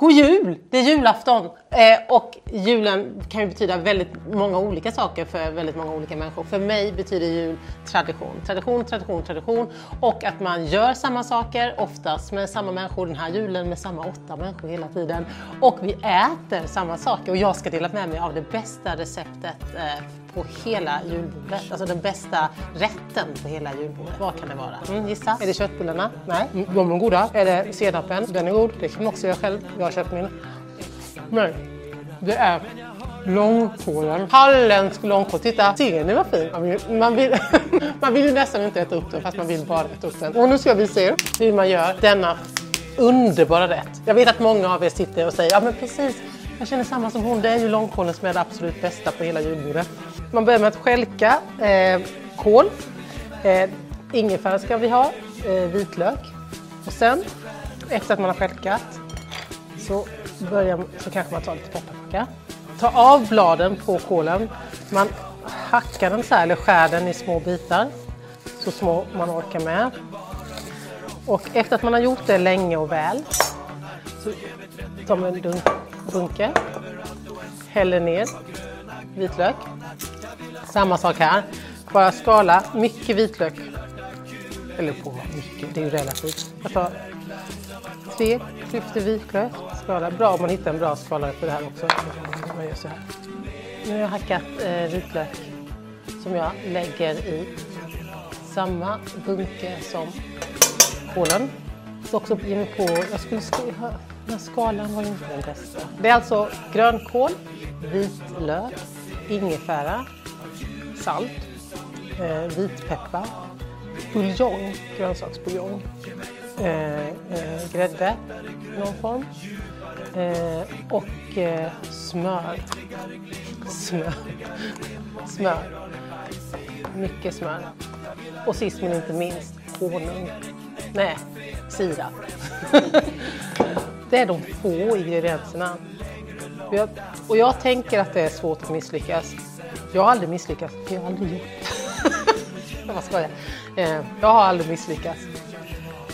God jul! Det är julafton eh, och julen kan ju betyda väldigt många olika saker för väldigt många olika människor. För mig betyder jul tradition, tradition, tradition, tradition och att man gör samma saker, oftast med samma människor. Den här julen med samma åtta människor hela tiden. Och vi äter samma saker och jag ska dela med mig av det bästa receptet eh, på hela julbordet. Alltså den bästa rätten på hela julbordet. Vad kan det vara? Mm, gissa? Är det köttbullarna? Nej, mm, de är goda. Är det senapen? Den är god. Det kan man också göra själv. Jag har köpt min. Nej, det är långkålen. Halländsk långkål. Titta, ser ni vad fin? Man vill, man, vill, man vill ju nästan inte äta upp den fast man vill bara äta upp den. Och nu ska vi se hur man gör denna underbara rätt. Jag vet att många av er sitter och säger ja men precis, jag känner samma som hon. Det är ju långkålen som är det absolut bästa på hela julbordet. Man börjar med att skälka eh, kål. Eh, ingefära ska vi ha, eh, vitlök. Och sen, efter att man har skälkat, så, börjar, så kanske man tar lite pepparkaka. Ta av bladen på kålen. Man hackar den så här, eller skär den i små bitar. Så små man orkar med. Och efter att man har gjort det länge och väl så tar man en dunk, bunke, häller ner vitlök. Samma sak här. Bara skala mycket vitlök. Eller på mycket, det är ju relativt. Jag tar tre klyftor vitlök. Skala. Bra om man hittar en bra skalare för det här också. Man gör så här. Nu har jag hackat eh, vitlök som jag lägger i samma bunke som kålen. Så också ge mig på, jag skulle skriva, den skalan var inte den bästa. Det är alltså grönkål, vitlök, ingefära, salt, eh, vitpeppar, buljong, grönsaksbuljong, eh, eh, grädde i någon form eh, och eh, smör. Smör. Smör. Mycket smör. Och sist men inte minst honung. Nej, sirap. det är de få ingredienserna. Jag, och jag tänker att det är svårt att misslyckas. Jag har aldrig misslyckats, för jag har aldrig gjort det. Vad ska jag? Eh, jag har aldrig misslyckats.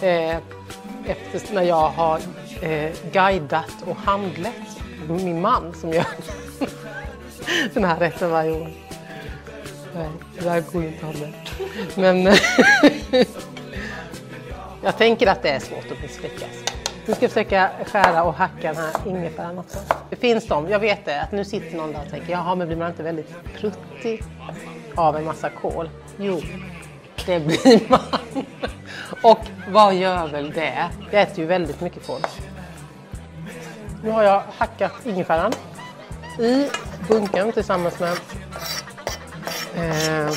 Eh, efter när jag har eh, guidat och handlett min man som gör den här rätten varje år. Nej, det här går inte heller. Men jag tänker att det är svårt att misslyckas. Nu ska jag försöka skära och hacka den här ingefäran också. Det finns de, jag vet det, att nu sitter någon där och tänker jaha men blir man inte väldigt pruttig av en massa kål? Jo, det blir man. Och vad gör väl det? Jag äter ju väldigt mycket kål. Nu har jag hackat ingefäran i bunken tillsammans med eh,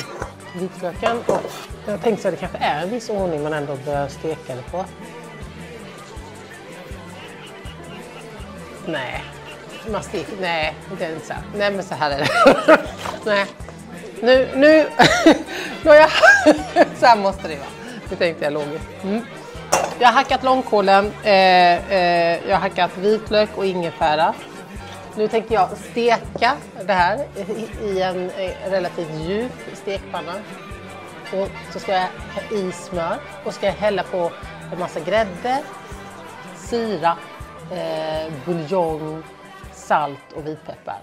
vitlöken och jag tänkte att det kanske är en viss ordning man ändå bör steka det på. Nej, man steker, nej, det är inte så. Nej, men så här är det. nej. Nu, nu, nu jag, så här måste det vara. Det tänkte jag logiskt. Mm. Jag har hackat långkålen, eh, eh, jag har hackat vitlök och ingefära. Nu tänker jag steka det här i en eh, relativt djup stekpanna. Och så ska jag ha i smör och ska jag hälla på en massa grädde, sirap, eh, buljong, salt och vitpeppar.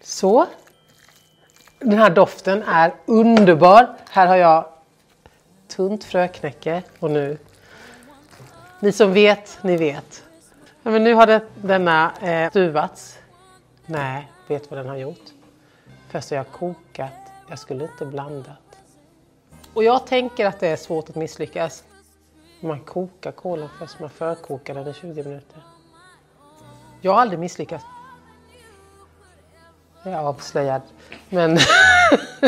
Så. Den här doften är underbar. Här har jag tunt fröknäcke och nu, ni som vet, ni vet. Ja, men nu har det, denna eh, stuvats. Nej, vet vad den har gjort? Först har jag kokat, jag skulle inte blandat. Och jag tänker att det är svårt att misslyckas. Man kokar kolan först, man förkokar den i 20 minuter. Jag har aldrig misslyckats. Jag är avslöjad. Men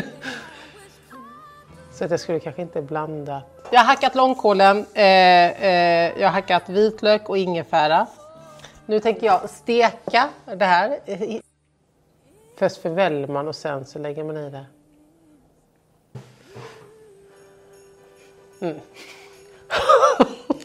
så att jag skulle kanske inte blanda. Jag har hackat långkålen, eh, eh, jag har hackat vitlök och ingefära. Nu tänker jag steka det här. Först förväller man och sen så lägger man i det. Mm.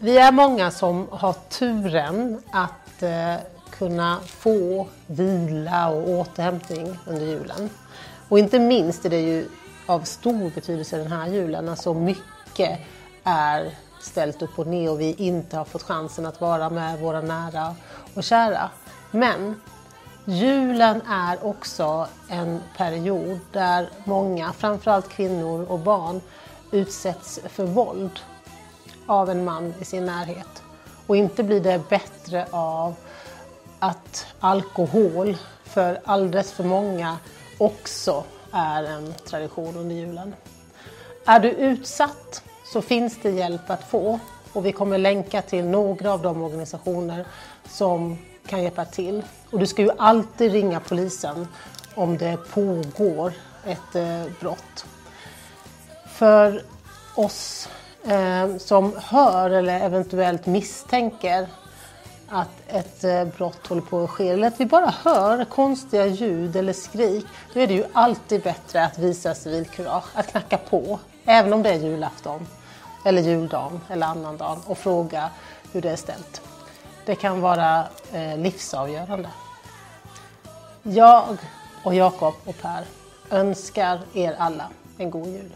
Vi är många som har turen att eh, kunna få vila och återhämtning under julen. Och inte minst är det ju av stor betydelse den här julen, när så mycket är ställt upp och ner och vi inte har fått chansen att vara med våra nära och kära. Men julen är också en period där många, framförallt kvinnor och barn, utsätts för våld av en man i sin närhet. Och inte blir det bättre av att alkohol för alldeles för många också är en tradition under julen. Är du utsatt så finns det hjälp att få och vi kommer länka till några av de organisationer som kan hjälpa till. Och du ska ju alltid ringa polisen om det pågår ett eh, brott. För oss eh, som hör eller eventuellt misstänker att ett eh, brott håller på att ske eller att vi bara hör konstiga ljud eller skrik, då är det ju alltid bättre att visa civilkurage, att knacka på, även om det är julafton eller juldagen eller annandagen och fråga hur det är ställt. Det kan vara eh, livsavgörande. Jag och Jakob och Per önskar er alla en god jul.